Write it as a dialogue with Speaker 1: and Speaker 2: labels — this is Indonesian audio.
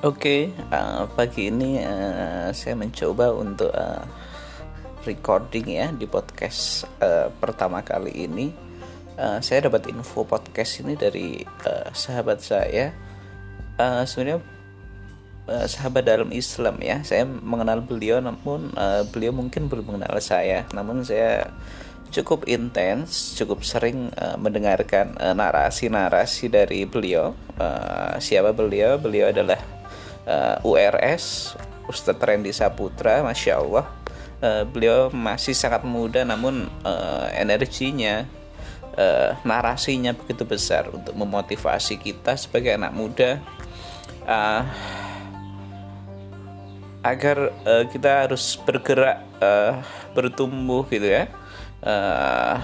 Speaker 1: Oke, uh, pagi ini uh, saya mencoba untuk uh, recording ya di podcast uh, pertama kali ini. Uh, saya dapat info podcast ini dari uh, sahabat saya. Uh, Sebenarnya uh, sahabat dalam Islam ya. Saya mengenal beliau, namun uh, beliau mungkin belum mengenal saya. Namun saya cukup intens, cukup sering uh, mendengarkan narasi-narasi uh, dari beliau. Uh, siapa beliau? Beliau adalah uh, eh, URS Ustadz Randy Saputra Masya Allah. Uh, beliau masih sangat muda namun uh, energinya uh, narasinya begitu besar untuk memotivasi kita sebagai anak muda. Uh, agar uh, kita harus bergerak uh, bertumbuh gitu ya. Uh,